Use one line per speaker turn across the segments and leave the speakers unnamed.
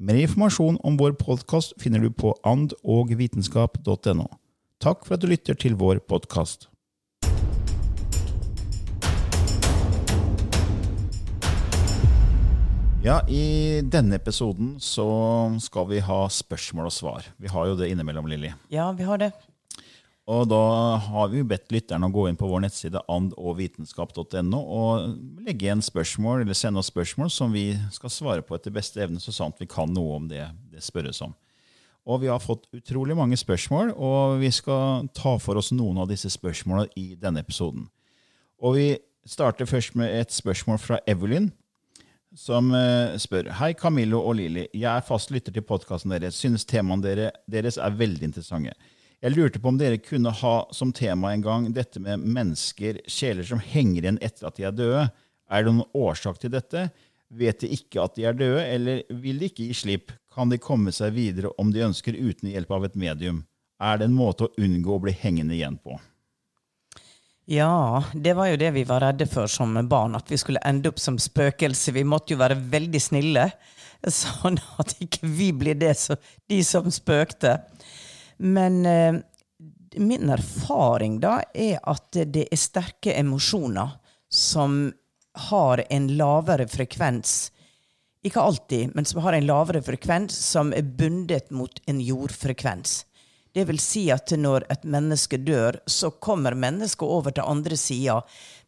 Mer informasjon om vår podkast finner du på andogvitenskap.no. Takk for at du lytter til vår podkast. Ja, I denne episoden så skal vi ha spørsmål og svar. Vi har jo det innimellom, Lilly.
Ja, vi har det.
Og da har vi bedt lytterne å gå inn på vår nettside andogvitenskap.no og legge igjen spørsmål, eller sende oss spørsmål som vi skal svare på etter beste evne, så sant vi kan noe om det det spørres om. Og vi har fått utrolig mange spørsmål, og vi skal ta for oss noen av disse spørsmålene i denne episoden. Og vi starter først med et spørsmål fra Evelyn, som eh, spør Hei, Camillo og Lili. Jeg er fast lytter til podkasten deres. Synes temaene deres er veldig interessante. Jeg lurte på om dere kunne ha som tema en gang dette med mennesker, sjeler som henger igjen etter at de er døde. Er det noen årsak til dette? Vet de ikke at de er døde, eller vil de ikke gi slipp? Kan de komme seg videre om de ønsker uten hjelp av et medium? Er det en måte å unngå å bli hengende igjen på?
Ja, det var jo det vi var redde for som barn, at vi skulle ende opp som spøkelse. Vi måtte jo være veldig snille, sånn at ikke vi blir det som, de som spøkte. Men eh, min erfaring da er at det er sterke emosjoner som har en lavere frekvens. Ikke alltid, men som har en lavere frekvens som er bundet mot en jordfrekvens. Det vil si at når et menneske dør, så kommer mennesket over til andre sida.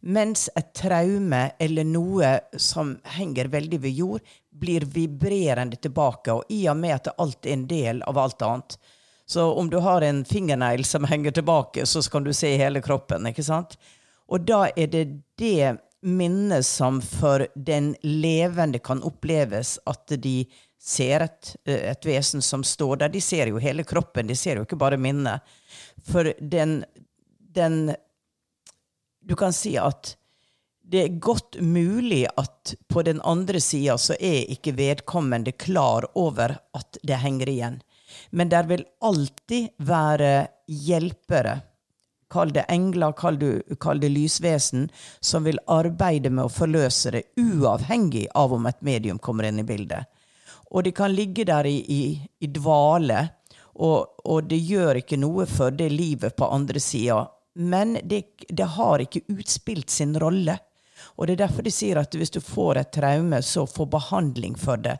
Mens et traume eller noe som henger veldig ved jord, blir vibrerende tilbake. Og i og med at alt er en del av alt annet, så om du har en fingernegl som henger tilbake, så kan du se hele kroppen. ikke sant? Og da er det det minnet som for den levende kan oppleves at de ser et, et, vesen som står der. De ser jo hele kroppen, de ser jo ikke bare minnet. For den, den Du kan si at det er godt mulig at på den andre sida så er ikke vedkommende klar over at det henger igjen. Men der vil alltid være hjelpere, kall det engler, kall det, kall det lysvesen, som vil arbeide med å forløse det, uavhengig av om et medium kommer inn i bildet. Og de kan ligge der i, i, i dvale, og, og, det gjør ikke noe for det livet på andre sida. Men det, det har ikke utspilt sin rolle. Og det er derfor de sier at hvis du får et traume, så få behandling for det.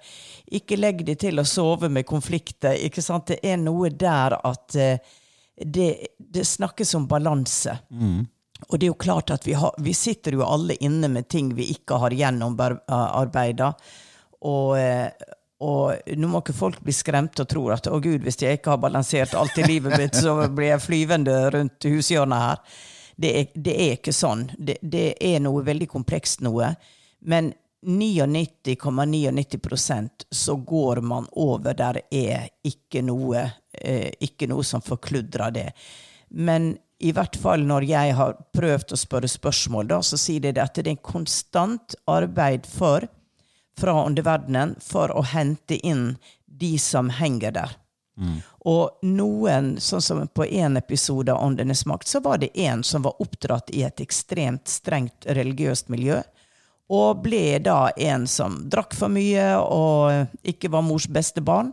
Ikke legg de til å sove med konflikter. ikke sant? Det er noe der at uh, det, det, snakkes om balanse. Mm. Og det er jo klart at vi, har, vi, sitter jo alle inne med ting vi ikke har gjennomarbeida. Og, uh, og nå må ikke folk bli skremte og tro at å gud, hvis jeg ikke har balansert alt i livet mitt, så blir jeg flyvende rundt hushjørnet her. Det er, det er ikke sånn. Det, det, er noe veldig komplekst noe. Men 99,99 ,99 så går man over der er ikke noe, eh, ikke noe som forkludrer det. Men i hvert fall når jeg har prøvd å spørre spørsmål, da, så sier de at det er en konstant arbeid for, fra underverdenen for å hente inn de som henger der. Og noen, sånn som på én episode av Åndenes makt, så var det en som var oppdratt i et ekstremt strengt religiøst miljø. Og ble da en som drakk for mye og ikke var mors beste barn.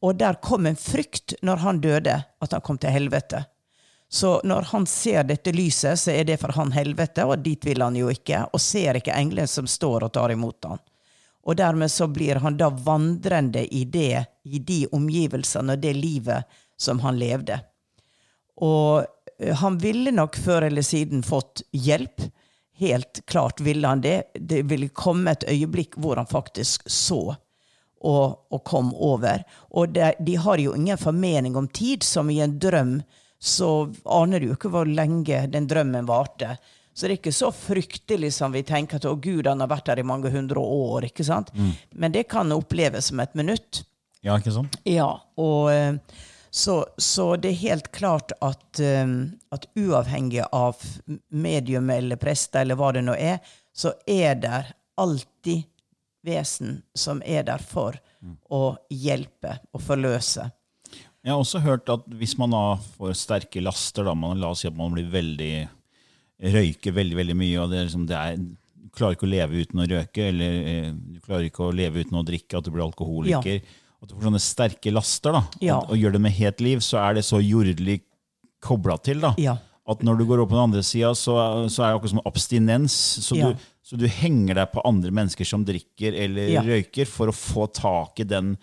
Og der kom en frykt når han døde, at han kom til helvete. Så når han ser dette lyset, så er det for han helvete, og dit vil han jo ikke. Og ser ikke engelen som står og tar imot han. Og dermed så blir han da vandrende i det, i de omgivelsene og det livet som han levde. Og eh, han ville nok før eller siden fått hjelp. Helt klart ville han det. Det ville komme et øyeblikk hvor han faktisk så og, og kom over. Og det, de har jo ingen formening om tid, som i en drøm så aner du ikke hvor lenge den drømmen varte. Så det er ikke så fryktelig som vi tenker at å Gud, han har vært der i mange hundre år. ikke sant? Men det kan oppleves som et minutt.
Ja, ikke sant?
Ja, og eh, så, så det er helt klart at, eh, at uavhengig av medium eller prester eller hva det nå er, så er det alltid vesen som er der for å hjelpe og forløse.
Jeg har også hørt at hvis man får sterke laster, da, man, la oss si at man blir veldig røyker veldig veldig mye, og det er liksom, det er, du klarer ikke å leve uten å røyke, eller eh, du klarer ikke å leve uten å drikke, at du blir alkoholiker. At du får sånne sterke laster, da,
Ja.
og, og gjør det med helt liv, så er det så jordelig kobla til. da.
Ja.
At når du går opp på den andre sida, så, så er det akkurat som abstinens. Så,
Ja.
du, så du henger deg på andre mennesker som drikker eller
Ja.
røyker, for å få tak i den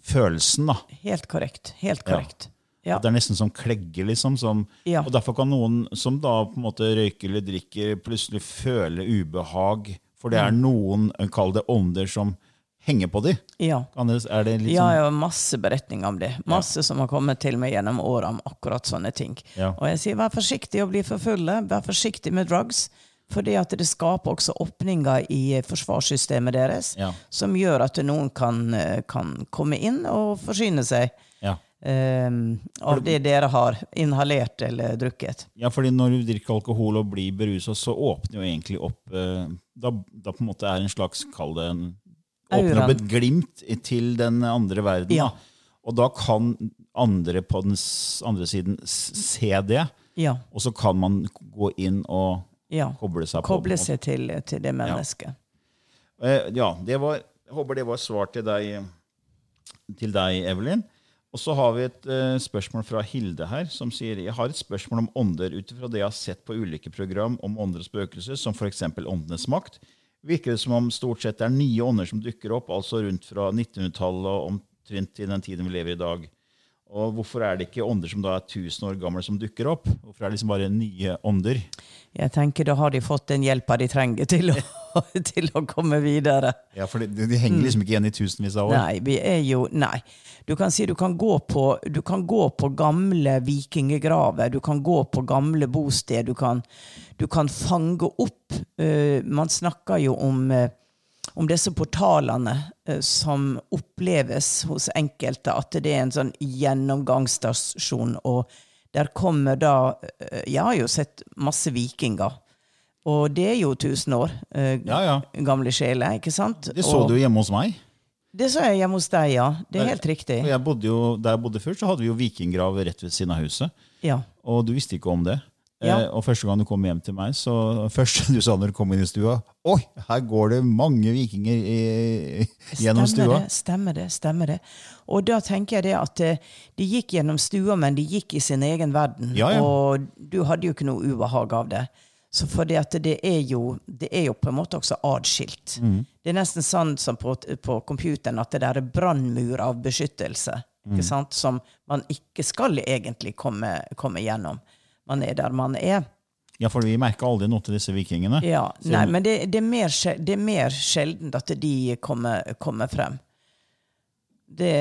følelsen. da.
Helt korrekt. Helt korrekt. Ja.
At Det er nesten som klegge. liksom. Som,
Ja.
Og derfor kan noen som da på en måte røyker eller drikker, plutselig føle ubehag. For det er
Mm.
noen, kall det ånder, som henger på dem.
ja.
Anders, er det liksom...
Ja,
sånn
jeg har masse beretninger om det. Masse som har kommet til meg gjennom åra om akkurat sånne ting.
Ja.
Og jeg sier vær forsiktig å bli for fulle, vær forsiktig med drugs. Fordi at det skaper også åpninger i forsvarssystemet deres
Ja.
som gjør at noen kan, eh, kan komme inn og forsyne seg eh, av det dere har inhalert eller drukket.
ja, fordi når du drikker alkohol og blir berusa, så åpner jo egentlig opp eh, da, da på en måte er en slags, kall det en Åpner opp et glimt til den andre verden.
Ja.
Da. Og da kan andre på den andre siden se det,
Ja.
og så kan man gå inn og
ja.
koble seg på.
Koble seg til, til det mennesket.
Eh, Ja, det var, jeg håper det var svar til deg, til deg Evelyn. Og så har vi et uh, spørsmål fra Hilde her, som sier jeg har et spørsmål om ånder ut ifra det jeg har sett på ulike program om ånder og spøkelser, som f.eks. Åndenes makt. Virker det som om stort sett det er nye ånder som dukker opp, altså rundt fra 1900-tallet og omtrent til den tiden vi lever i i dag. Og hvorfor er det ikke ånder som da er 1000 år gamle, som dukker opp? Hvorfor er det liksom bare nye ånder?
Jeg tenker Da har de fått den hjelpa de trenger til å, til å komme videre.
Ja, For de, de henger liksom ikke igjen i tusenvis av år.
Nei, vi er jo Nei. Du kan si du kan gå på, du kan gå på gamle vikinggraver, du kan gå på gamle bosted, du kan, du kan fange opp uh, Man snakker jo om, eh, om disse portalene eh, som oppleves hos enkelte, at det er en sånn gjennomgangsstasjon, og der kommer da eh, Jeg har jo sett masse vikinger. Og det er jo 1000 år eh,
Ja, ja.
gamle sjeler, ikke sant?
Det så
og,
du hjemme hos meg.
det så jeg hjemme hos deg, ja. Det er
Der-
helt riktig.
Jeg bodde jo, Der jeg bodde før, så hadde vi jo vikinggrav rett ved siden av huset.
Ja.
Og du visste ikke om det.
Ja.
Eh, og første gang du kom hjem til meg, så første du sa når du kom inn i stua Oi, her går det mange vikinger i, gjennom
Stemmer
stua.
det, stemmer det. stemmer det. Og da tenker jeg det at eh, de gikk gjennom stua, men de gikk i sin egen verden.
Ja, ja.
Og du hadde jo ikke noe ubehag av det. Så fordi at det er jo, det er jo på en måte også atskilt.
Mm.
Det er nesten sånn som på, på computeren at det der er brannmur av beskyttelse.
Mm.
Som man ikke skal egentlig komme, komme gjennom. Man er der man er.
Ja, for vi merker aldri noe til disse vikingene.
Ja, nei, men det, det, er mer, det er mer sjeldent at de kommer, kommer frem. Det,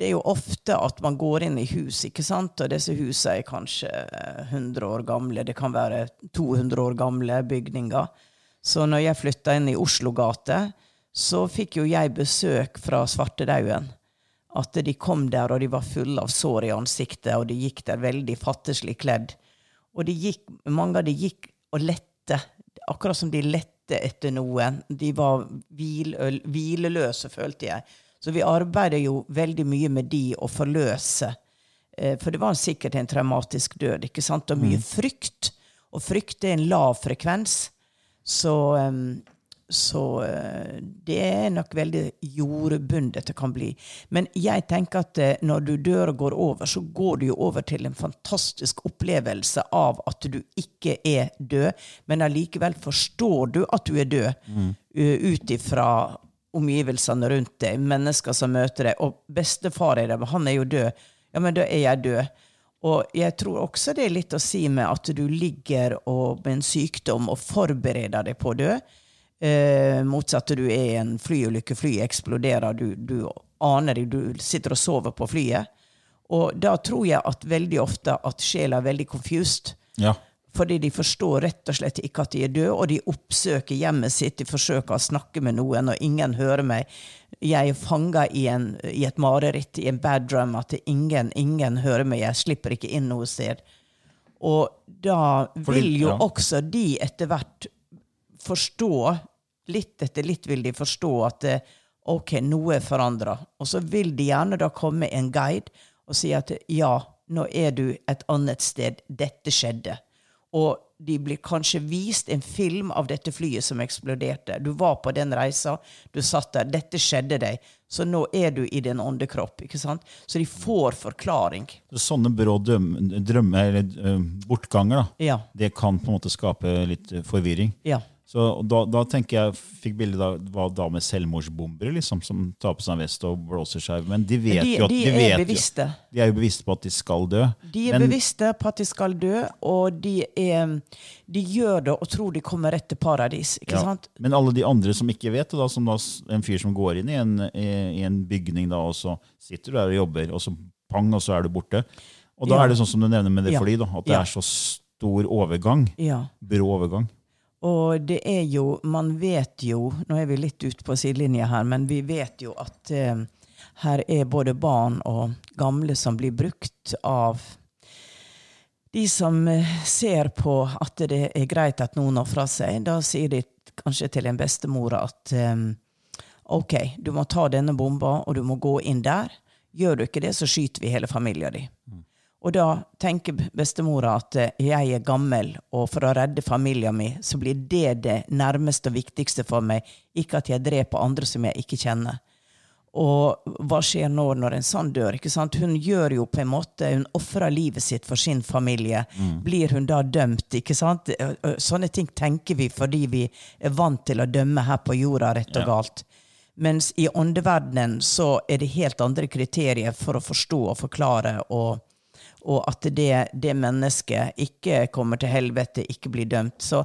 det er jo ofte at man går inn i hus, ikke sant? og disse husene er kanskje eh, 100 år gamle. Det kan være 200 år gamle bygninger. Så når jeg flytta inn i Oslogate, så fikk jo jeg besøk fra Svartedauden. At de kom der, og de var fulle av sår i ansiktet, og de gikk der veldig fattigslig kledd. Og de gikk, mange av de gikk og lette, akkurat som de lette etter noe. De var hvil, hvileløse, følte jeg. Så vi arbeider jo veldig mye med de å forløse. Eh, For det var sikkert en traumatisk død, ikke sant? Og mye frykt. Og frykt er en lav frekvens. Så, em, så eh, det er nok veldig jordbundet det kan bli. Men jeg tenker at eh, når du dør og går over, så går du jo over til en fantastisk opplevelse av at du ikke er død, men allikevel forstår du at du er død uh, ut ifra omgivelsene rundt deg, mennesker som møter deg. Og bestefar er der, han er jo død. Ja, men da er jeg død. Og jeg tror også det er litt å si med at du ligger og, med en sykdom og forbereder deg på å dø. Eh, motsatte du er i en flyulykke, flyet eksploderer, du, du aner det, du sitter og sover på flyet. Og da tror jeg at veldig ofte at sjela er veldig confused.
Ja.
Fordi de forstår rett og slett ikke at de er døde, og de oppsøker hjemmet sitt. De forsøker å snakke med noen, og ingen hører meg. Jeg er fanga i, i et mareritt, i en bad drum, at ingen, ingen hører meg. Jeg slipper ikke inn noe sted. Og da
Fordi-
vil jo
ja.
også de etter hvert forstå, litt etter litt vil de forstå at eh, ok, noe er forandra. Og så vil de gjerne da komme en guide og si at ja, nå er du et annet sted. Dette skjedde. Og de blir kanskje vist en film av dette flyet som eksploderte. Du var på den reisa, du satt der, dette skjedde deg. Så nå er du i din åndekropp. ikke sant? Så de får forklaring.
Sånne brå drømmer, eller eh, bortganger, da,
Ja.
det kan på en måte skape litt eh, forvirring.
Ja.
Så da, da tenker jeg, fikk bildet av hva da med selvmordsbombere, liksom, som tar på seg en vest og blåser seg. Men de vet
de,
jo at
de,
de,
er bevisste.
Jo, de er jo bevisste på at de skal dø.
De er
Men-
bevisste på at de skal dø, og de, er, de gjør det og tror de kommer rett til paradis. ikke
Ja.
sant?
Men alle de andre som ikke vet da, som da, en fyr som går inn i en, i, en bygning, da, og så sitter du der og jobber, og så pang, og så er du borte. Og da
Ja.
er det sånn som du nevner med det
Ja.
fly, da, at det
Ja.
er så stor overgang.
Ja.
Brå overgang.
Og det er jo Man vet jo Nå er vi litt ute på sidelinja her, men vi vet jo at eh, her er både barn og gamle som blir brukt av de som eh, ser på at det er greit at noen ofrer seg. Da sier de kanskje til en bestemor at eh, OK, du må ta denne bomba, og du må gå inn der. Gjør du ikke det, så skyter vi hele familien din. Og da tenker bestemora at eh, jeg er gammel, og for å redde familien min, så blir det det nærmeste og viktigste for meg, ikke at jeg dreper andre som jeg ikke kjenner. Og hva skjer nå når en sånn dør? ikke sant? Hun gjør jo på en måte, hun ofrer livet sitt for sin familie. Blir hun da dømt? ikke sant? Ø- ø- Sånne ting tenker vi fordi vi er vant til å dømme her på jorda, rett og
Ja.
galt. Mens i åndeverdenen så er det helt andre kriterier for å forstå og forklare, og, og at det, det mennesket ikke kommer til helvete, ikke blir dømt. Så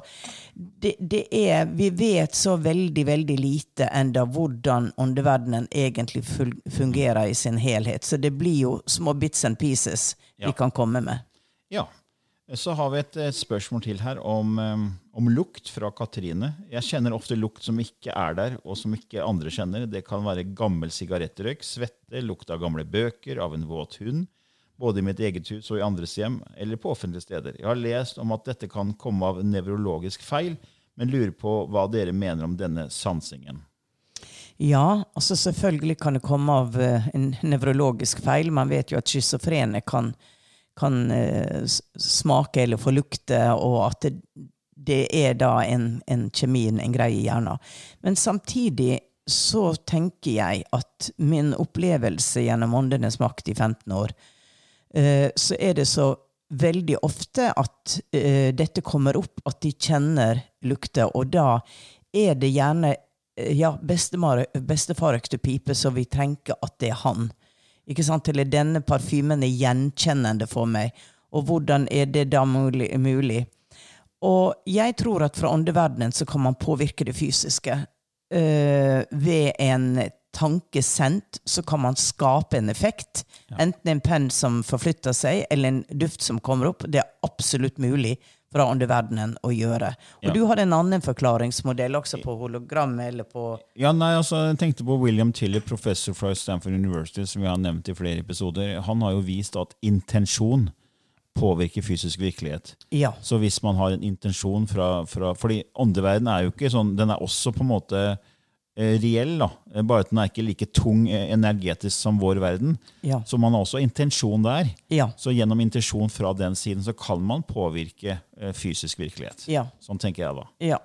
det, det er Vi vet så veldig, veldig lite enda hvordan åndeverdenen egentlig fungerer i sin helhet. Så det blir jo små bits and pieces
Ja.
vi kan komme med.
Ja. Så har vi et, et spørsmål til her om, eh, om lukt fra Katrine. Jeg kjenner ofte lukt som ikke er der, og som ikke andre kjenner. Det kan være gammel sigarettrøyk, svette, lukt av gamle bøker, av en våt hund, både i mitt eget hus og i andres hjem, eller på offentlige steder. Jeg har lest om at dette kan komme av nevrologisk feil, men lurer på hva dere mener om denne sansingen.
Ja, altså selvfølgelig kan det komme av eh, en nevrologisk feil. Man vet jo at schizofrene kan, kan eh, smake eller få lukte, og at det, er da en, en kjemi, en greie i hjernen. Men samtidig så tenker jeg at min opplevelse gjennom Åndenes makt i 15 år, så er det så veldig ofte at eh, dette kommer opp, at de kjenner lukter, og da er det gjerne eh, ja, bestefar pipe, så vi tenker at det er han. Ikke sant? Eller denne parfymen er gjenkjennende for meg. Og hvordan er det da mulig? Og jeg tror at fra åndeverdenen så kan man påvirke det fysiske. Eh, ved en tanke sendt så kan man skape en effekt. Enten en penn som forflytter seg, eller en duft som kommer opp. Det er absolutt mulig fra underverdenen å gjøre. Og
Ja.
du har en annen forklaringsmodell også på hologram eller på
Ja, nei, altså, jeg tenkte på William Tiller, professor fra Stanford University, som vi har nevnt i flere episoder. Han har jo vist at intensjon påvirker fysisk virkelighet.
Ja.
Så hvis man har en intensjon fra, fra Fordi åndeverdenen er jo ikke sånn Den er også på en måte reell, da. Eh, bare at den er ikke like tung eh, energetisk som vår verden.
Ja.
Så man har også intensjon der.
Ja.
Så gjennom intensjon fra den siden så kan man påvirke eh, fysisk virkelighet.
Ja.
Sånn tenker jeg da.
Ja.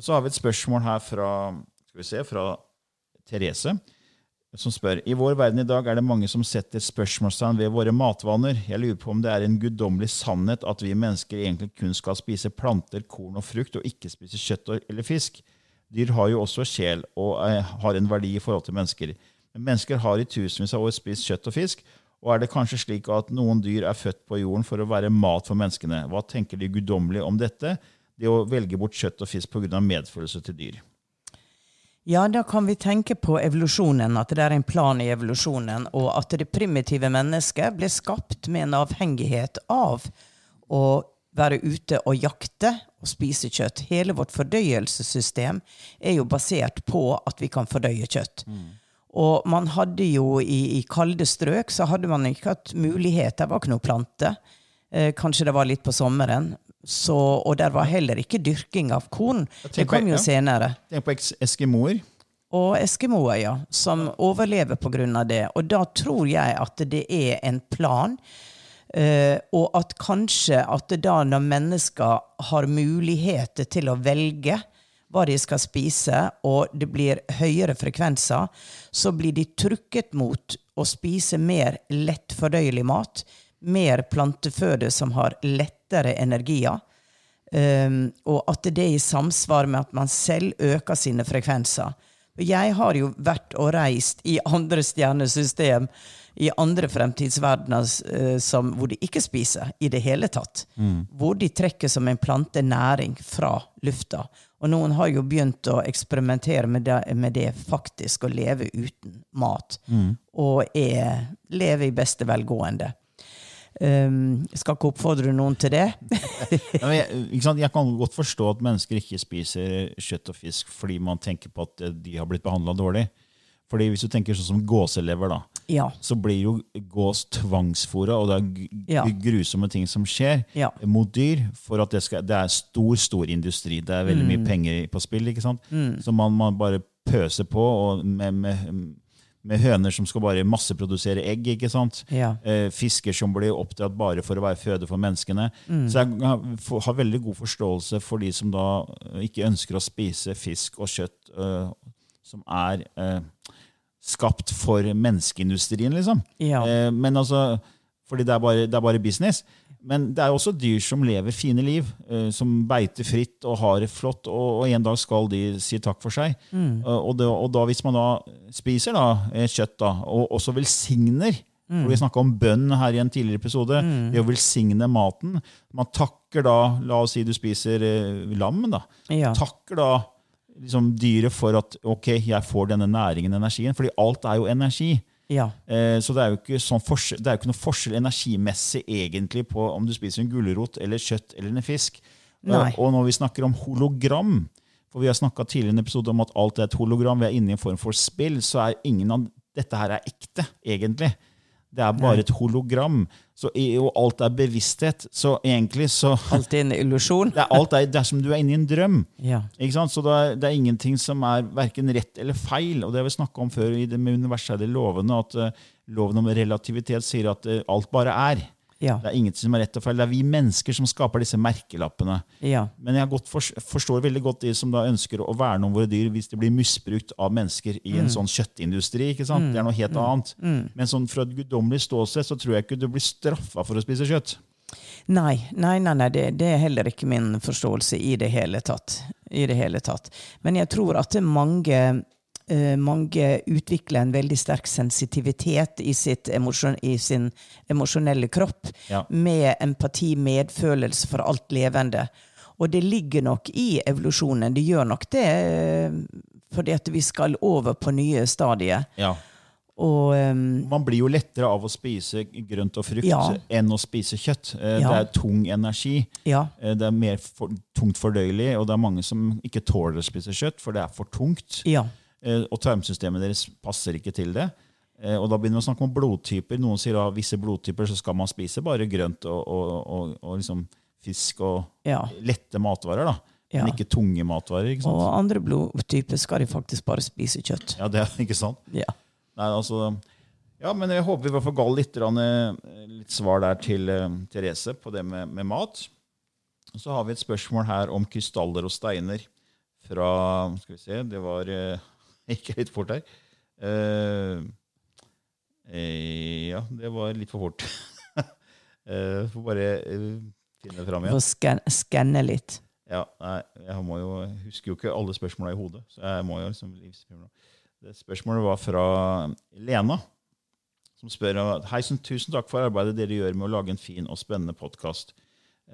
Så har vi et spørsmål her fra, skal vi se, fra Therese, som spør I vår verden i dag er det mange som setter spørsmålstegn ved våre matvaner. Jeg lurer på om det er en guddommelig sannhet at vi mennesker egentlig kun skal spise planter, korn og frukt, og ikke spise kjøtt eller fisk. Dyr har jo også sjel og eh, har en verdi i forhold til mennesker. Men mennesker har i tusenvis av år spist kjøtt og fisk. Og er det kanskje slik at noen dyr er født på jorden for å være mat for menneskene? Hva tenker de guddommelige om dette? Det å velge bort kjøtt og fisk pga. medfølelse til dyr.
Ja, da kan vi tenke på evolusjonen, at det er en plan i evolusjonen, og at det primitive mennesket ble skapt med en avhengighet av å være ute og jakte og spise kjøtt. Hele vårt fordøyelsessystem er jo basert på at vi kan fordøye kjøtt. Og man hadde jo i, i kalde strøk så hadde man ikke hatt mulighet. Det var ikke noe plante. Eh, kanskje det var litt på sommeren. Så, og der var heller ikke dyrking av korn. Det kom jo senere
Tenk på eskimoer.
og eskimoer, ja, som overlever pga. det. Og da tror jeg at det er en plan. Eh, og at kanskje at da når mennesker har muligheter til å velge hva de skal spise, og det blir høyere frekvenser, så blir de trukket mot å spise mer lettfordøyelig mat. Mer planteføde som har lettere energier. Um, og at det er i samsvar med at man selv øker sine frekvenser. Jeg har jo vært og reist i andre stjernesystem, i andre fremtidsverdener eh, som, hvor de ikke spiser i det hele tatt. Hvor de trekker som en plante næring fra lufta. Og noen har jo begynt å eksperimentere med det, med det faktisk, å leve uten mat. Og er, leve i beste velgående. Um, skal ikke oppfordre noen til det.
Ja, men jeg, jeg kan godt forstå at mennesker ikke spiser kjøtt og fisk fordi man tenker på at eh, de har blitt behandla dårlig. Fordi Hvis du tenker sånn som gåselever, da,
Ja.
så blir jo gås tvangsfora, og det er
Ja.
grusomme ting som skjer
Ja.
mot dyr. for at Det, skal, det er stor stor industri. Det er veldig
Mm.
mye penger på spill. ikke sant? Så man, man bare pøser på og med, med, med høner som skal bare masseprodusere egg. ikke sant? Eh, fisker som blir oppdratt bare for å være føde for menneskene.
Mm.
Så jeg har, har veldig god forståelse for de som da ikke ønsker å spise fisk og kjøtt øh, som er eh, skapt for menneskeindustrien, liksom.
Ja.
Eh, men altså, fordi det er, bare, det er bare business. Men det er også dyr som lever fine liv, eh, som beiter fritt og har det flott, og, og en dag skal de si takk for seg.
Mm.
Eh, og, det, og da hvis man da spiser da, kjøtt, da, og også velsigner
Mm.
for Vi snakka om bønn her i en tidligere episode. Det å velsigne maten. Man takker da La oss si du spiser eh, lam. da.
Ja.
Takker da liksom, dyret for at ok, jeg får denne næringen, energien. Fordi alt er jo energi.
ja.
Eh, så det er jo ikke, sånn forskjell, det er jo ikke noe forskjell energimessig egentlig på om du spiser en gulrot eller kjøtt eller en fisk.
Nei.
Eh, og når vi snakker om hologram, for vi har snakka tidligere i en episode om at alt er et hologram, vi er inne i en form for spill, så er ingen av dette her er ekte, egentlig. Det er bare et hologram. Så, og alt er bevissthet. Så egentlig så
Alt er en illusjon.
det alt er, det er som du er inne i en drøm.
Ja.
Så det er, det er ingenting som er verken rett eller feil. Og det har vi snakka om før i det med universelle lovene, at uh, loven om relativitet sier at uh, alt bare er.
Ja.
Det er ingenting som er rett og feil. Det er vi mennesker som skaper disse merkelappene.
Ja.
Men jeg forstår veldig godt de som da ønsker å verne om våre dyr hvis de blir misbrukt av mennesker i en sånn kjøttindustri. ikke sant? Det er noe helt annet. Men sånn fra et guddommelig ståsted så tror jeg ikke du blir straffa for å spise kjøtt.
Nei, nei, nei, nei det, det er heller ikke min forståelse i det hele tatt. I det hele tatt. Men jeg tror at det er mange, mange utvikler en veldig sterk sensitivitet i, sitt emosjon, i sin emosjonelle kropp,
Ja.
med empati, medfølelse for alt levende. Og det ligger nok i evolusjonen. Det gjør nok det eh, fordi at vi skal over på nye stadier.
Ja.
Og um,
Man blir jo lettere av å spise grønt og frukt
Ja.
enn å spise kjøtt. Eh,
Ja.
Det er tung energi.
ja.
Eh, Det er mer for, tungt fordøyelig, og det er mange som ikke tåler å spise kjøtt, for det er for tungt. Eh, Og tarmsystemet deres passer ikke til det. Eh, Og da begynner vi å snakke om blodtyper. Noen sier at visse blodtyper så skal man spise bare grønt og, og, og, og liksom fisk og
Ja.
lette matvarer. da.
Ja.
men ikke tunge matvarer. ikke sant?
Og andre blodtyper skal de faktisk bare spise kjøtt.
Ja, det er ikke sant?
Ja.
Nei, altså, ja, men jeg håper vi i hvert fall ga litt, eh, litt svar der til uh, Therese på det med, med mat. Så har vi et spørsmål her om krystaller og steiner fra Skal vi se, det var eh, Ikke litt fort her. Eh, ja, det var litt for fort. uh, Får bare finne det fram igjen.
Scan- skanne litt.
Ja, nei, jeg må jo, husker jo ikke alle spørsmåla i hodet. så jeg må jo liksom Det Spørsmålet var fra Lena, som spør Hei, så tusen takk for arbeidet dere gjør med å lage en fin og spennende podkast.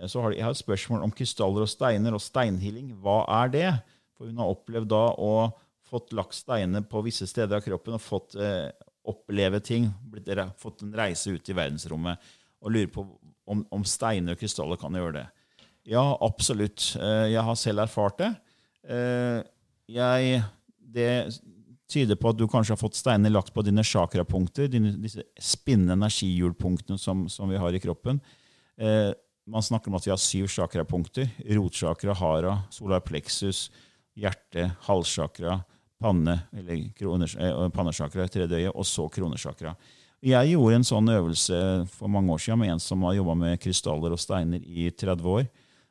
Så har de, jeg har et spørsmål om krystaller og steiner og steinhealing. Hva er det? For hun har opplevd da å fått lagt steiner på visse steder av kroppen og fått eh, oppleve ting, blitt, fått en reise ut i verdensrommet, og lurer på om, om steiner og krystaller kan gjøre det. Ja, absolutt. Eh, Jeg har selv erfart det. Eh, Jeg, det tyder på at du kanskje har fått steiner lagt på dine chakrapunkter, dine, disse spinnende energihjulpunktene som, som vi har i kroppen. Eh, Man snakker om at vi har syv chakrapunkter. Rotsjakra, hara, solar plexus, hjerte, halschakra, panne, eller kroner- eh, pannesjakra, tredje øye, og så kronesjakra. Jeg gjorde en sånn øvelse for mange år siden med en som har jobba med krystaller og steiner i 30 år.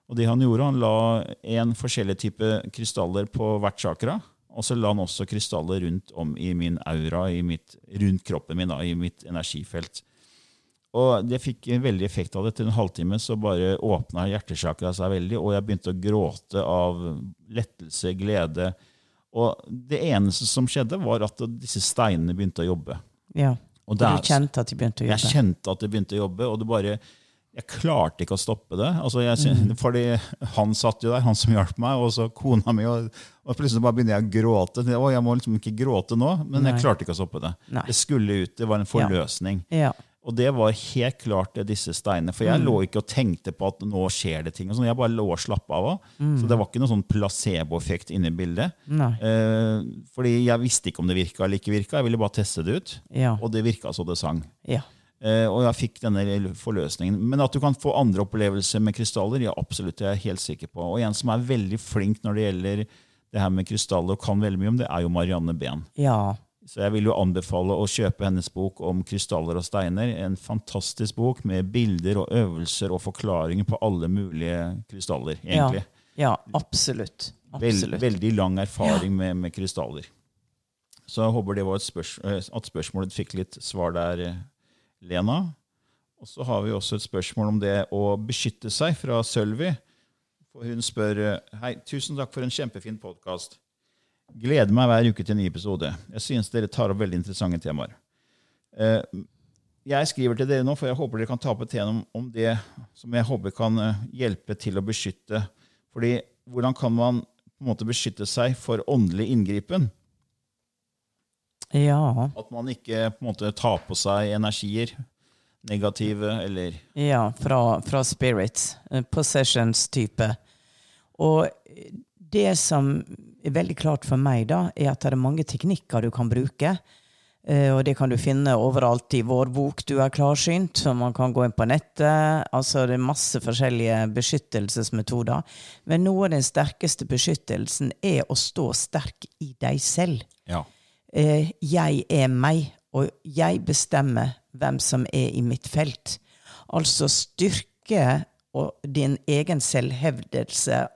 Og det Han gjorde, han la en forskjellig type krystaller på hvert chakra. Og så la han også krystaller rundt om i min aura, i mitt, rundt kroppen min, da, i mitt energifelt. Og det fikk en veldig effekt av det. Etter en halvtime så bare åpna hjertesjakra seg veldig, og jeg begynte å gråte av lettelse, glede. Og det eneste som skjedde, var at disse steinene begynte å jobbe.
Ja.
Og
Og
er-
du kjente at de begynte å jobbe?
Jeg kjente at de begynte å jobbe, og det bare Jeg klarte ikke å stoppe det. Altså jeg, mm. fordi Han satt jo der, han som hjalp meg, og så kona mi. Og, og plutselig bare begynner jeg å gråte. Jeg må liksom ikke gråte nå, men
Nei.
jeg klarte ikke å stoppe det.
Nei.
Det skulle ut. Det var en forløsning.
Ja. Ja.
Og det var helt klart det, disse steinene. For jeg lå ikke og tenkte på at nå skjer det ting. og sånn. Jeg bare lå og slappa av. Så det var ikke noen sånn placeboeffekt inne i bildet. Eh, fordi jeg visste ikke om det virka eller ikke virka. Jeg ville bare teste det ut.
Ja.
Og det virka så det sang.
ja.
Eh, og jeg fikk denne forløsningen. Men at du kan få andre opplevelser med krystaller, ja, absolutt, det er jeg helt sikker på. Og en som er veldig flink når det gjelder det her med krystaller, og kan veldig mye om det, er jo Marianne Behn.
Ja.
Så jeg vil jo anbefale å kjøpe hennes bok om krystaller og steiner. En fantastisk bok med bilder og øvelser og forklaringer på alle mulige krystaller,
Ja.
egentlig.
ja, absolutt.
Vel,
absolutt.
veldig lang erfaring med, med krystaller. Så jeg håper det var et spørs, eh, at spørsmålet fikk litt svar der, eh, Lena. Og så har vi også et spørsmål om det å beskytte seg fra Sølvi. For hun spør eh, Hei, tusen takk for en kjempefin podkast. Gleder meg hver uke til en ny episode. Jeg synes dere tar opp veldig interessante temaer. Eh, Jeg skriver til dere nå, for jeg håper dere kan ta opp et tema om- det som jeg håper kan eh, hjelpe til å beskytte. Fordi hvordan kan man på en måte beskytte seg for åndelig inngripen?
Ja.
At man ikke på en måte tar på seg energier, negative eller
Ja, fra, fra spirits. eh, Possessions-type. Og det som er veldig klart for meg, da, er at det er mange teknikker du kan bruke. Eh, Og det kan du finne overalt i vår bok Du er klarsynt, så man kan gå inn på nettet. Altså Det er masse forskjellige beskyttelsesmetoder. Men noe av den sterkeste beskyttelsen er å stå sterk i deg selv
Ja.
eh, jeg er meg, og jeg bestemmer hvem som er i mitt felt. Altså styrke din egen selvhevdelse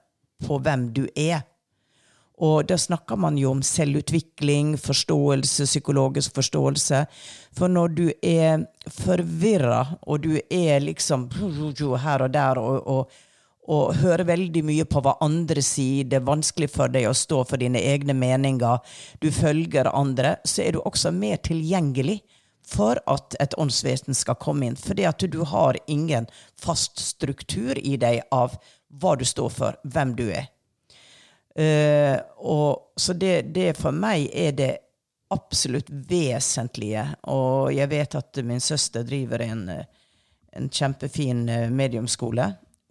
på hvem du er. Og da snakker man jo om selvutvikling, forståelse, psykologisk forståelse. For når du er forvirra, og du er liksom her og der og, og, og hører veldig mye på hva andre sier, det er vanskelig for deg å stå for dine egne meninger, du følger andre, så er du også mer tilgjengelig for at et åndsvesen skal komme inn. Fordi at du har ingen fast struktur i deg av hva du står for, hvem du er. Uh, og, så det, det for meg er det absolutt vesentlige. Og jeg vet at min søster driver en, en kjempefin eh, mediumskole.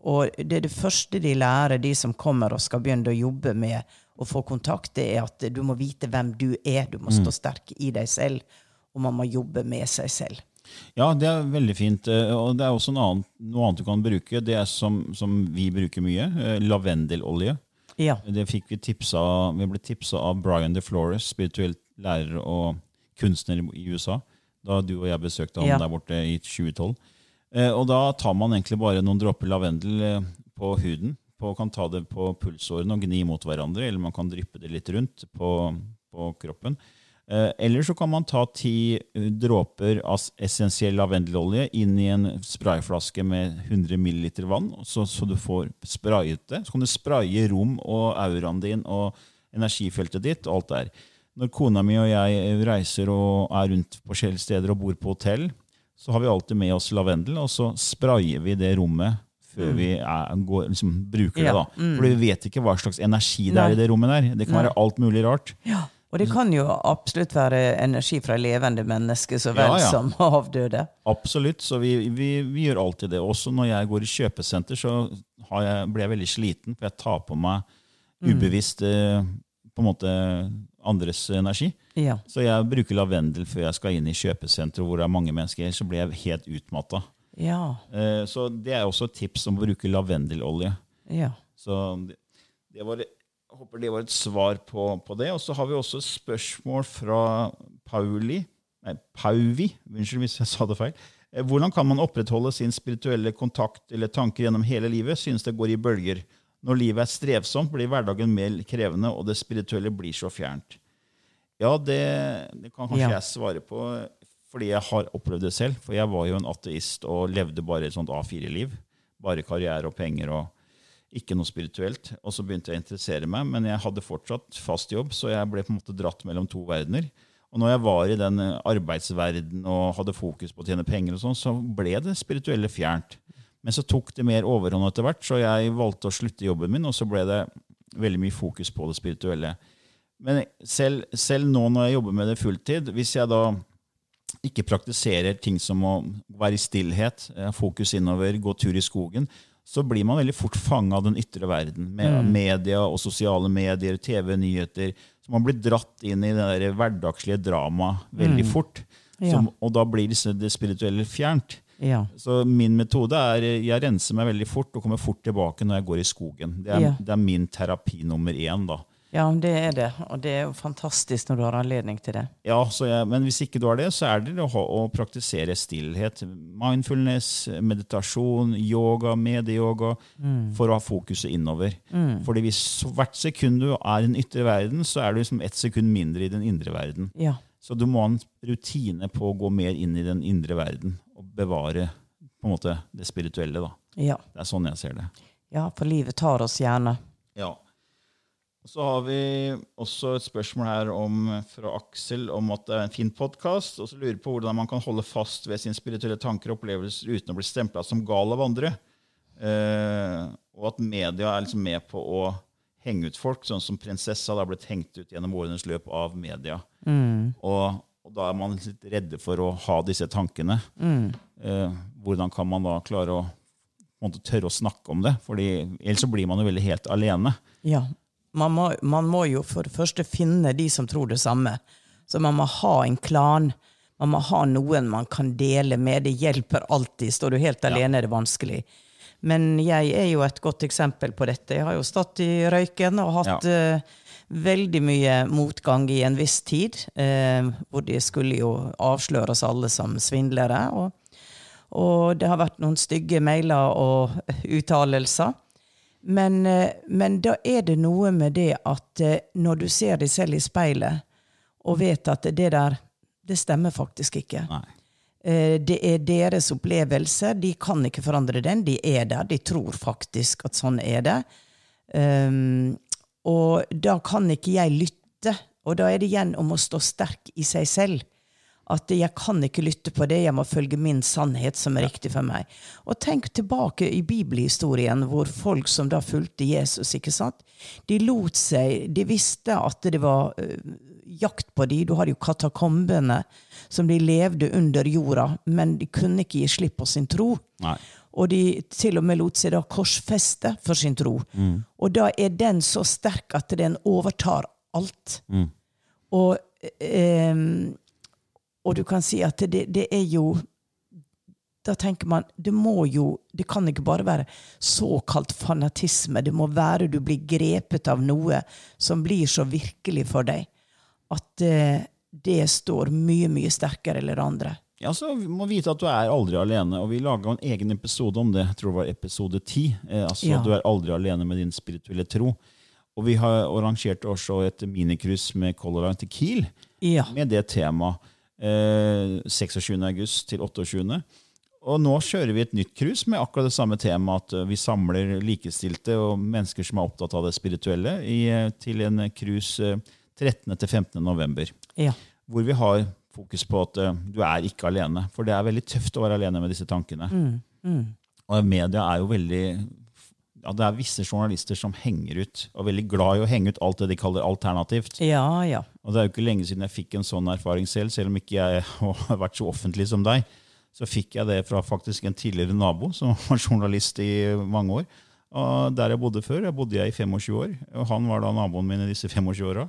Og det det første de lærer, de som kommer og skal begynne å jobbe med å få kontakt, det er at du må vite hvem du er. Du må stå sterk i deg selv, og man må jobbe med seg selv.
Ja, det er veldig fint. eh, Og det er også noe annet, noe annet du kan bruke. Det er som, som vi bruker mye. eh, Lavendelolje.
Ja.
Det fikk Vi tipsa, vi ble tipsa av Brian DeFlores, spirituell lærer og kunstner i USA, da du og jeg besøkte han
Ja.
der borte i 2012. Eh, og da tar man egentlig bare noen dråper lavendel på huden. På, kan ta det på pulsårene og gni mot hverandre, eller man kan dryppe det litt rundt på, på kroppen. Eh, eller så kan man ta ti eh, dråper av essensiell lavendelolje inn i en sprayflaske med 100 ml vann, så, så du får sprayet det. Så kan du spraye rom og auraen din og energifeltet ditt og alt der. Når kona mi og jeg reiser og er rundt på steder og bor på hotell, så har vi alltid med oss lavendel, og så sprayer vi det rommet før vi er, går, liksom, bruker
Ja,
det. da. For vi vet ikke hva slags energi det er i det rommet der. Det kan
Nei.
være alt mulig rart.
Ja. Og det kan jo absolutt være energi fra levende mennesker så vel
Ja, ja.
som avdøde.
Absolutt, så vi, vi, vi gjør alltid det. Også når jeg går i kjøpesenter, så har jeg, blir jeg veldig sliten, for jeg tar på meg ubevisst eh, på en måte andres energi.
Ja.
Så jeg bruker lavendel før jeg skal inn i kjøpesenter hvor det er mange mennesker. Så blir jeg helt utmatta.
Ja.
Eh, så det er også et tips om å bruke lavendelolje.
ja.
Så det, det var, jeg håper det var et svar på, på det. Og så har vi også spørsmål fra Pauli. Nei, Pauvi. Unnskyld hvis jeg sa det feil. Eh, Hvordan kan man opprettholde sin spirituelle kontakt eller tanker gjennom hele livet? Synes det går i bølger. Når livet er strevsomt, blir hverdagen mer krevende, og det spirituelle blir så fjernt. Ja, det, det kan kanskje
Ja.
jeg svare på, fordi jeg har opplevd det selv. For jeg var jo en ateist og levde bare et sånt A4-liv. Bare karriere og penger og ikke noe spirituelt. Og så begynte jeg å interessere meg, men jeg hadde fortsatt fast jobb, så jeg ble på en måte dratt mellom to verdener. Og når jeg var i den arbeidsverdenen og hadde fokus på å tjene penger, og sånn, så ble det spirituelle fjernt. Men så tok det mer overhånd etter hvert, så jeg valgte å slutte jobben min, og så ble det veldig mye fokus på det spirituelle. Men selv, selv nå når jeg jobber med det fulltid, hvis jeg da ikke praktiserer ting som å være i stillhet, eh, fokus innover, gå tur i skogen, så blir man veldig fort fanga av den ytre verden. Med media og sosiale medier, TV-nyheter. Så man blir dratt inn i det der hverdagslige dramaet veldig fort.
Ja.
Og da blir det spirituelle fjernt.
Ja.
Så min metode er jeg renser meg veldig fort og kommer fort tilbake når jeg går i skogen. Det er,
Ja.
det er min terapi nummer én. da.
Ja, det er det. Og det er jo fantastisk når du har anledning til det.
Ja, så jeg, Men hvis ikke du har det, så er det å, ha, å praktisere stillhet. Mindfulness, meditasjon, yoga, medieyoga, for å ha fokuset innover. Fordi hvis hvert sekund du er i den ytre verden, så er du liksom ett sekund mindre i den indre verden.
Ja.
Så du må ha en rutine på å gå mer inn i den indre verden og bevare på en måte det spirituelle. da.
Ja.
Det er sånn jeg ser det.
ja, for livet tar oss gjerne.
Ja. Så har vi også et spørsmål her om, fra Aksel om at det er en fin podkast. Og så lurer på hvordan man kan holde fast ved sine spirituelle tanker og opplevelser uten å bli stempla som gal av andre. Eh, og at media er liksom med på å henge ut folk, sånn som prinsessa da blitt hengt ut gjennom årenes løp av media. Og, og da er man litt redde for å ha disse tankene. Eh, hvordan kan man da klare å måtte tørre å snakke om det? Fordi Ellers så blir man jo veldig helt alene.
Ja. Man må, man må jo for det første finne de som tror det samme. Så man må ha en klan. Man må ha noen man kan dele med. Det hjelper alltid. Står du helt alene, er det vanskelig. Men jeg er jo et godt eksempel på dette. Jeg har jo stått i røyken og hatt eh, veldig mye motgang i en viss tid. Uh, hvor de skulle jo avsløre oss alle som svindlere. Og, og det har vært noen stygge mailer og uttalelser. Men, eh, men da er det noe med det at eh, når du ser deg selv i speilet og vet at det der, det stemmer faktisk ikke.
Nei.
Eh, Det er deres opplevelse. De kan ikke forandre den. De er der. De tror faktisk at sånn er det. Um, og da kan ikke jeg lytte. Og da er det igjen om å stå sterk i seg selv. At jeg kan ikke lytte på det, jeg må følge min sannhet som er riktig for meg. Og tenk tilbake i bibelhistorien, hvor folk som da fulgte Jesus, ikke sant? De lot seg De visste at det var øh, jakt på de. Du har jo katakombene, som de levde under jorda, men de kunne ikke gi slipp på sin tro.
Nei.
Og de til og med lot seg da korsfeste for sin tro. Og da er den så sterk at den overtar alt. Og, ehm, og du kan si at det, det er jo da tenker man det må jo Det kan ikke bare være såkalt fanatisme. Det må være du blir grepet av noe som blir så virkelig for deg at eh, det står mye, mye sterkere enn det andre.
Ja, så Vi må vite at du er aldri alene. og Vi laga en egen episode om det. Jeg tror det var episode ti. Eh, altså,
Ja.
Du er aldri alene med din spirituelle tro. Og vi har arrangert også et minicruise med Color Line til Kiel
Ja.
med det temaet. Eh, 26. august til 28. Og nå kjører vi et nytt cruise med akkurat det samme temaet. At eh, vi samler likestilte og mennesker som er opptatt av det spirituelle, i, eh, til en cruise eh, 13. til 15. november
ja.
hvor vi har fokus på at eh, du er ikke alene. For det er veldig tøft å være alene med disse tankene. Og media er jo veldig ja, Det er visse journalister som henger ut, og er veldig glad i å henge ut alt det de kaller alternativt.
Ja, ja.
Og det er jo ikke lenge siden jeg fikk en sånn erfaring selv, selv om ikke jeg har vært så offentlig som deg. Så fikk jeg det fra faktisk en tidligere nabo som var journalist i mange år. Og der jeg bodde før, jeg bodde jeg i 25 år, og han var da naboen min i disse 25 åra.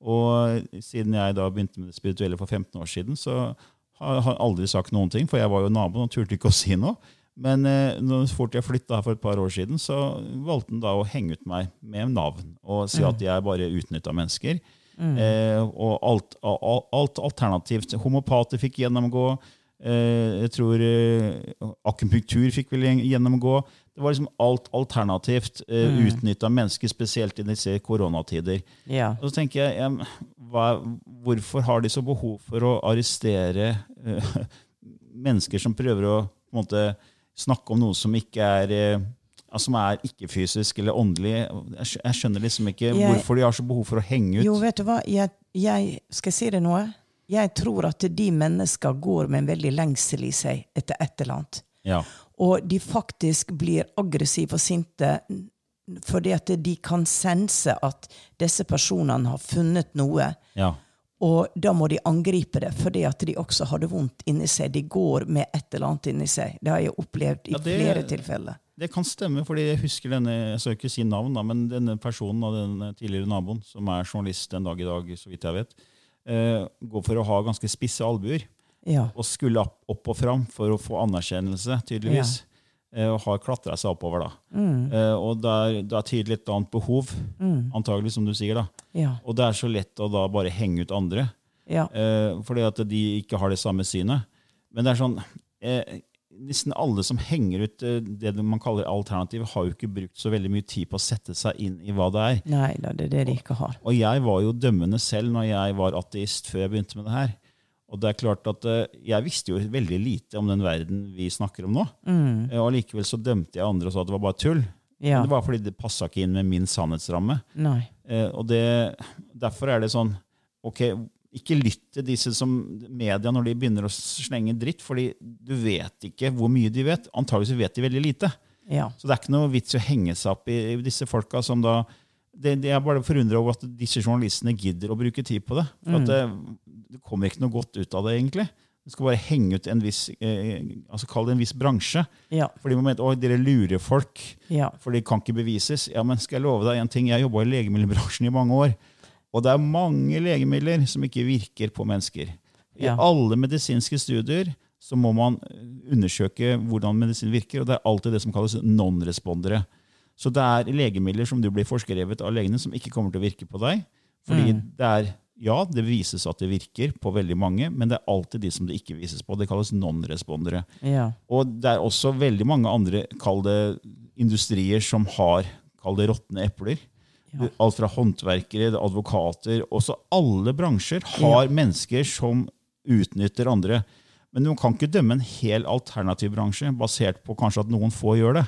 Og siden jeg da begynte med det spirituelle for 15 år siden, så har han aldri sagt noen ting, for jeg var jo naboen og turte ikke å si noe. Men eh, fort jeg flytta her for et par år siden, så valgte han da å henge ut meg med navn og si at jeg bare utnytta mennesker. Eh, og alt, alt, alt alternativt. Homopater fikk gjennomgå. Eh, jeg tror eh, akupunktur fikk vel gjennomgå. Det var liksom alt alternativt. Eh,
Mm.
Utnytta mennesker, spesielt i disse koronatider.
ja.
Og så tenker jeg, jeg hva, Hvorfor har de så behov for å arrestere eh, mennesker som prøver å på en måte, snakke om noe som ikke er eh, ja, som er ikke-fysisk eller åndelig? Jeg skjønner liksom ikke
Jeg-
hvorfor de har så behov for å henge ut.
Jo, vet du hva? Jeg, jeg, skal si det noe? Jeg tror at de mennesker går med en veldig lengsel i seg etter et eller annet.
Ja.
Og de faktisk blir aggressive og sinte fordi at de kan sense at disse personene har funnet noe.
ja.
Og da må de angripe det, fordi at de også har det vondt inni seg. De går med et eller annet inni seg. Det har jeg opplevd i
Ja, det-
flere tilfeller.
Det kan stemme, fordi jeg husker denne jeg skal ikke si navn, da, men denne personen og den tidligere naboen, som er journalist en dag i dag, så vidt jeg vet, eh, går for å ha ganske spisse albuer.
Ja.
Og skulle opp, og fram for å få anerkjennelse, tydeligvis. Eh, og har klatra seg oppover, da.
Mm.
Eh, og det er, det er tydelig et annet behov, antagelig, som du sier. da.
Ja.
Og det er så lett å da bare henge ut andre,
Ja.
eh, fordi at de ikke har det samme synet. Men det er sånn eh, Nesten alle som henger ut eh, det man kaller alternativ, har jo ikke brukt så veldig mye tid på å sette seg inn i hva det er.
Nei det er det de ikke har.
Og jeg var jo dømmende selv når jeg var ateist før jeg begynte med det her. Og det er klart at eh, Jeg visste jo veldig lite om den verden vi snakker om nå. Mm. Og allikevel så dømte jeg andre og sa at det var bare tull.
Ja.
Men det var fordi det passa ikke inn med min sannhetsramme.
Nei.
Eh, og det, Derfor er det sånn ok, Ikke lytt til disse som media når de begynner å slenge dritt, fordi du vet ikke hvor mye de vet. Antakeligvis vet de veldig lite.
Ja.
Så det er ikke noe vits i å henge seg opp i, i disse folka som da det, det er bare forundra over at disse journalistene gidder å bruke tid på det. For at det, det kommer ikke noe godt ut av det, egentlig. Du skal bare henge ut en viss eh, altså Kall det en viss bransje.
Ja.
Fordi man mente, Oi, dere lurer folk,
Ja.
for de kan ikke bevises. Ja, men skal jeg love deg en ting? Jeg jobba i legemiddelbransjen i mange år. Og det er mange legemidler som ikke virker på mennesker. I
Ja.
alle medisinske studier så må man eh, undersøke hvordan medisin virker, og det er alltid det som kalles non-respondere. Så det er legemidler som du blir forskrevet av legene, som ikke kommer til å virke på deg. Fordi det er, ja, det vises at det virker på veldig mange, men det er alltid de som det ikke vises på. Det kalles non-respondere.
Ja.
Og det er også veldig mange andre kall det, industrier som har kall det råtne epler.
Ja.
Alt fra håndverkere, advokater Også alle bransjer har mennesker som utnytter andre. Men man kan ikke dømme en hel alternativ bransje basert på kanskje at noen få gjør det.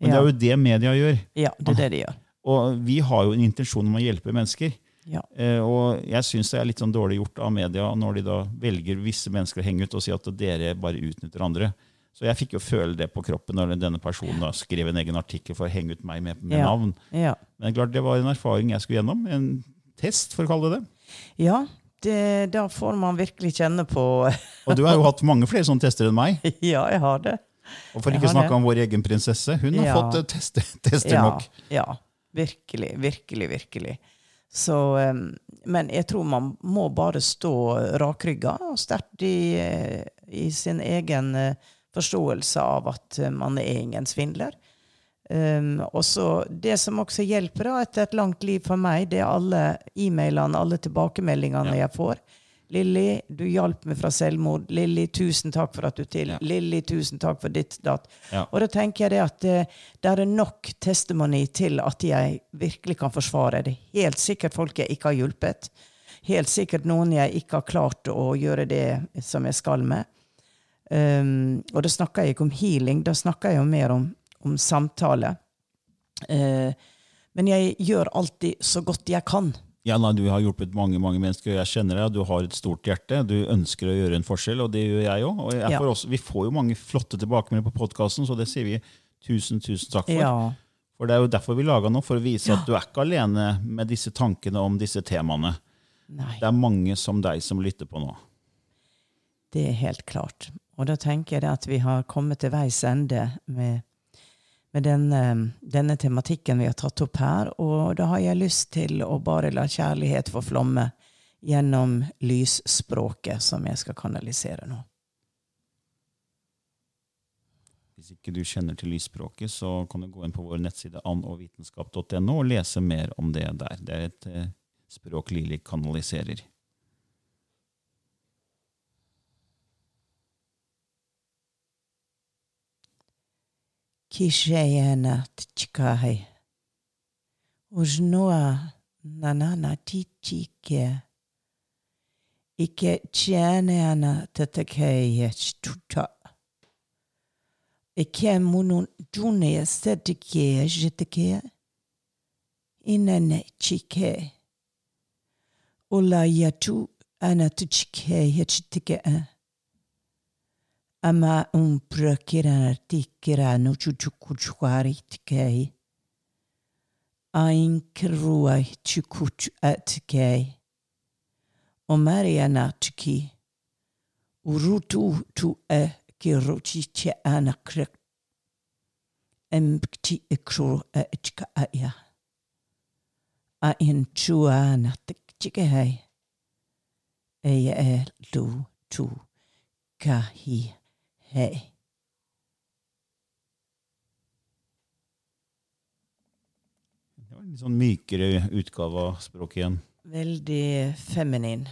Men det er jo det media gjør.
ja, det er det de gjør.
Og vi har jo en intensjon om å hjelpe mennesker.
Ja.
Eh, og jeg syns det er litt sånn dårlig gjort av media når de da velger visse mennesker å henge ut og si at dere bare utnytter andre. Så jeg fikk jo føle det på kroppen når denne personen da skrev en egen artikkel for å henge ut meg med, med
Ja.
navn.
Ja.
Men klart det var en erfaring jeg skulle gjennom. En test, for å kalle det det.
ja det, da får man virkelig kjenne på
Og du har jo hatt mange flere sånne tester enn meg.
Ja, jeg har det.
Og for ikke
å
snakke om vår egen prinsesse. Hun har
Ja.
fått eh, teste, tester
Ja,
nok.
ja. Virkelig, virkelig, virkelig. Så, um, men jeg tror man må bare stå rakrygga og sterkt i, eh, i sin egen eh, forståelse av at man er ingen svindler. Um, og så Det som også hjelper da, etter et langt liv for meg, det er alle e-mailene, alle tilbakemeldingene ja. jeg får. Lilly, du hjalp meg fra selvmord. Lilly, tusen takk for at du til. Ja. Lilly, tusen takk for ditt datt. Ja. Og da tenker jeg det at det, eh, det er nok testimony til at jeg virkelig kan forsvare det. Helt sikkert folk jeg ikke har hjulpet. Helt sikkert noen jeg ikke har klart å gjøre det som jeg skal med. Um, og da snakker jeg ikke om healing, da snakker jeg jo mer om om samtale. Uh, men jeg gjør alltid så godt jeg kan.
Ja, nei, Du har hjulpet mange mange mennesker, og jeg kjenner deg. Du har et stort hjerte. Du ønsker å gjøre en forskjell, og det gjør jeg òg. Og ja. vi får jo mange flotte tilbakemeldinger på podkasten, så det sier vi tusen, tusen takk for. Ja. For Det er jo derfor vi laga nå, for å vise at du er ikke alene med disse tankene om disse temaene. Nei. Det er mange som deg som lytter på nå.
Det er helt klart. Og da tenker jeg at vi har kommet til veis ende med med denne, denne, tematikken vi har tatt opp her. Og da har jeg lyst til å bare la kjærlighet få flomme gjennom lysspråket, som jeg skal kanalisere nå.
Hvis ikke du kjenner til lysspråket, så kan du gå inn på vår nettside annovitenskap.no og lese mer om det der. Det er et eh, språk Lili kanaliserer.
Kishayana tchkai. Ujnoa nanana tichike. Ike chianeana tatakaya tuta. Ike munun dune sedike jitike. Inane chike. Ula yatu ana tchike yachitike. Ama un prakira tikira no chuchukuchuari tikei. Ain kirua chukuch atikei. O mariana tiki. Urutu tu e kirochi che anakrek. Empty ikro e chika aya. A in chua na tikchikehei. Eya e lu tu kahi. Hei.
Det var en litt sånn mykere utgave av språket igjen.
Veldig feminin.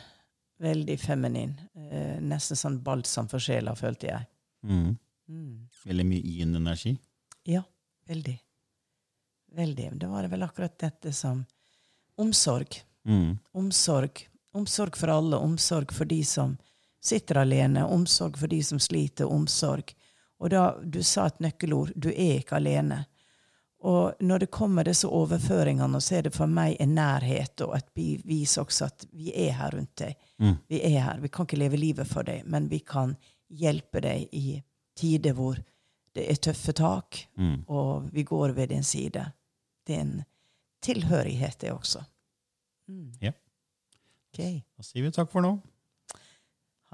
Veldig feminin. Eh, nesten sånn balsam for sjela, følte jeg.
Mm. Mm. Veldig mye yin-energi?
Ja, veldig. Veldig. Det var vel akkurat dette som Omsorg. Mm. Omsorg. Omsorg for alle. Omsorg for de som sitter alene. Omsorg for de som sliter. Omsorg. Og da, Du sa et nøkkelord. Du er ikke alene. Og når det kommer disse overføringene, så er det for meg en nærhet og et bevis også at vi er her rundt deg. Mm. Vi er her. Vi kan ikke leve livet for deg, men vi kan hjelpe deg i tider hvor det er tøffe tak, mm. og vi går ved din side. Det er en tilhørighet, det også.
Mm. Ja. Okay. Da sier vi takk for nå.